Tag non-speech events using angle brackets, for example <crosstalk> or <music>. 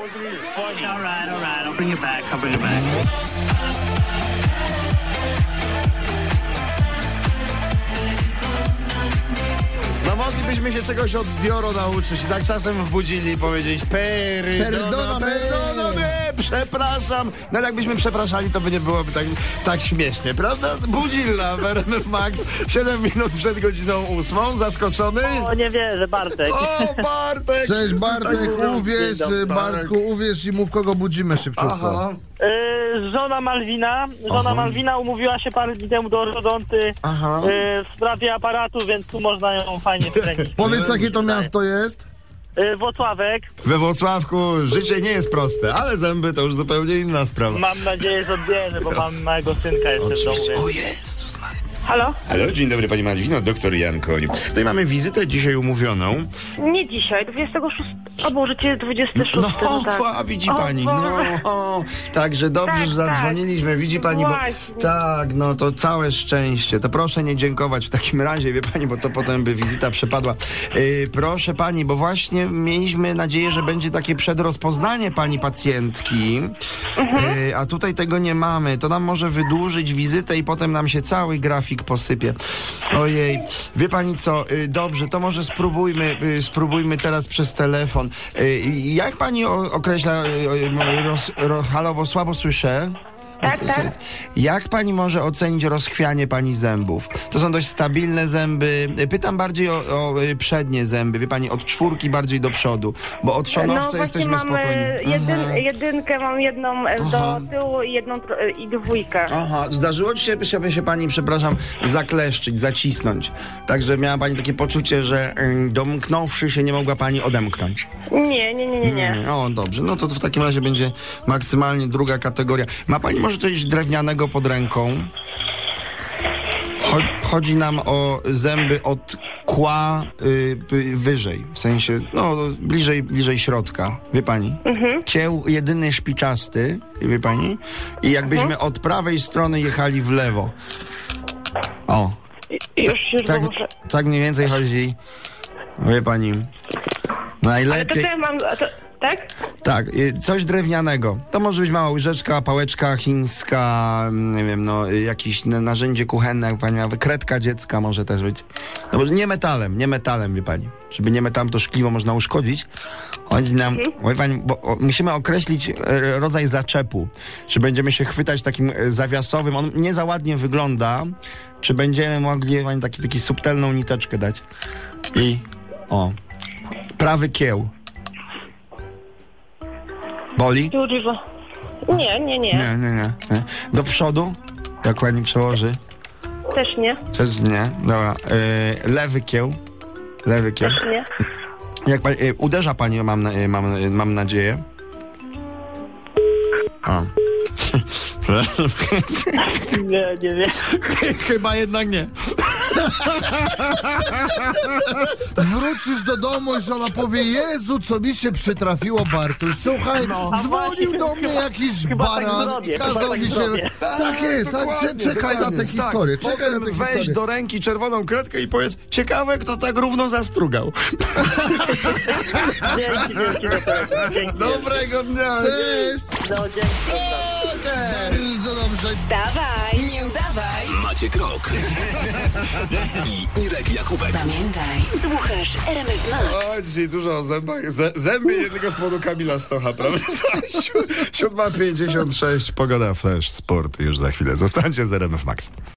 wasn't even funny. All right, all right. I'll bring it back. I'll bring it back. No moglibyśmy się czegoś od Dioro nauczyć i tak czasem wbudzili i powiedzieć perdona, Perdona, perdona, przepraszam. No ale jakbyśmy przepraszali, to by nie byłoby tak, tak śmiesznie, prawda? Budzilla w RMF Max, 7 minut przed godziną 8, zaskoczony? O, nie wierzę, Bartek. O, Bartek! Cześć Bartek, tak uwierz, Bartku, uwierz i mów kogo budzimy szybciutko. Aha, Y, żona Malwina, żona Aha. Malwina umówiła się parę dni temu do ortodonty aha. y, w sprawie aparatu, więc tu można ją fajnie wkręcić. Powiedz jakie to miasto jest? Y, Włocławek, We Włocławku życie nie jest proste, ale zęby to już zupełnie inna sprawa. mam nadzieję, że odbierze, bo mam małego synka jeszcze w domu. Oczywiście. Więc... O Maria. Halo? Halo, dzień dobry Pani Malwino, doktor Jan Koń. Tutaj mamy wizytę dzisiaj umówioną. Nie dzisiaj, 26. O Boże, cię 26. No, No, tak. a widzi O, pani, no, Boże. o, także dobrze, Tak, że tak. zadzwoniliśmy, widzi pani, bo tak, no to całe szczęście, to proszę nie dziękować w takim razie, wie pani, bo to potem by wizyta przepadła. Yy, proszę pani, bo właśnie mieliśmy nadzieję, że będzie takie przedrozpoznanie pani pacjentki, Mhm. yy, a tutaj tego nie mamy, to nam może wydłużyć wizytę i potem nam się cały grafik posypie. Ojej, wie pani co, yy, dobrze, to może spróbujmy, yy, spróbujmy teraz przez telefon. Jak pani określa, roz, ro, halo, bo słabo słyszę? Tak, tak. Jak pani może ocenić rozchwianie pani zębów? To są dość stabilne zęby. Pytam bardziej o, o y, przednie zęby, wie pani, od czwórki bardziej do przodu, bo od No szonowca właśnie jesteśmy mam spokojni. jedyn, jedynkę, mam jedną e, Aha. do tyłu i jedną e, i dwójkę. Aha, zdarzyło ci się, się, się pani, przepraszam, zakleszczyć, zacisnąć. Także miała pani takie poczucie, że y, domknąwszy się nie mogła pani odemknąć. Nie, nie, nie. O, dobrze. No to w takim razie będzie maksymalnie druga kategoria. Ma pani może coś drewnianego pod ręką? Chodzi, chodzi nam o zęby od kła y, y, wyżej, w sensie, no, bliżej, bliżej środka, wie pani? Kieł jedyny szpiczasty, wie pani? I jakbyśmy od prawej strony jechali w lewo. O, I- Już, już tak, tak mniej więcej chodzi, wie pani. To Najlepiej... co ja mam, to, tak? Tak, coś drewnianego. To może być mała łyżeczka, pałeczka chińska, nie wiem, no, jakieś na- narzędzie kuchenne, jak pani ma, kredka dziecka może też być. No może nie metalem, nie metalem, wie pani. Żeby nie metalem, to szkliwo można uszkodzić. Chodzi nam, wie pani, bo o, musimy określić e, rodzaj zaczepu. Czy będziemy się chwytać takim e, zawiasowym, on nie za ładnie wygląda, czy będziemy mogli, pani, taki, taki subtelną niteczkę dać. I, o, prawy kieł. Boli? Dużo. Nie, nie, nie, Nie, nie, nie. nie. Do przodu? Jak pani przełoży? Też nie, Też nie. Dobra. Yy, lewy kieł. Lewy kieł. też nie. Jak pani, yy, uderza pani, mam, na- yy, mam, mam nadzieję. O. <laughs> Nie, nie wiem. Chyba jednak nie. Wrócisz do domu i żona powie, Jezu, co mi się przytrafiło, Bartuś. Słuchaj, dzwonił do mnie jakiś chyba tak baran zrobię, i kazał tak mi się... zrobię. Tak jest, tak, cze- czekaj na te historie, tak. czekaj na weź historie. do ręki czerwoną kredkę i powiedz, ciekawe kto tak równo zastrugał. <laughs> Dzięki, dzięki, dzięki. dzięki. Dobrego dnia. Cześć! No, dzięki. Bardzo dobrze. Wstawaj, nie udawaj. Maciek Rok <laughs> i Irek Jakubek. Pamiętaj, słuchasz RMF Max. O, dzisiaj dużo o zębach. Z- zęby jednego z powodu Kamila Stocha, prawda? <laughs> Si- 7.56, pogoda, flash, sport już za chwilę. Zostańcie z RMF Max.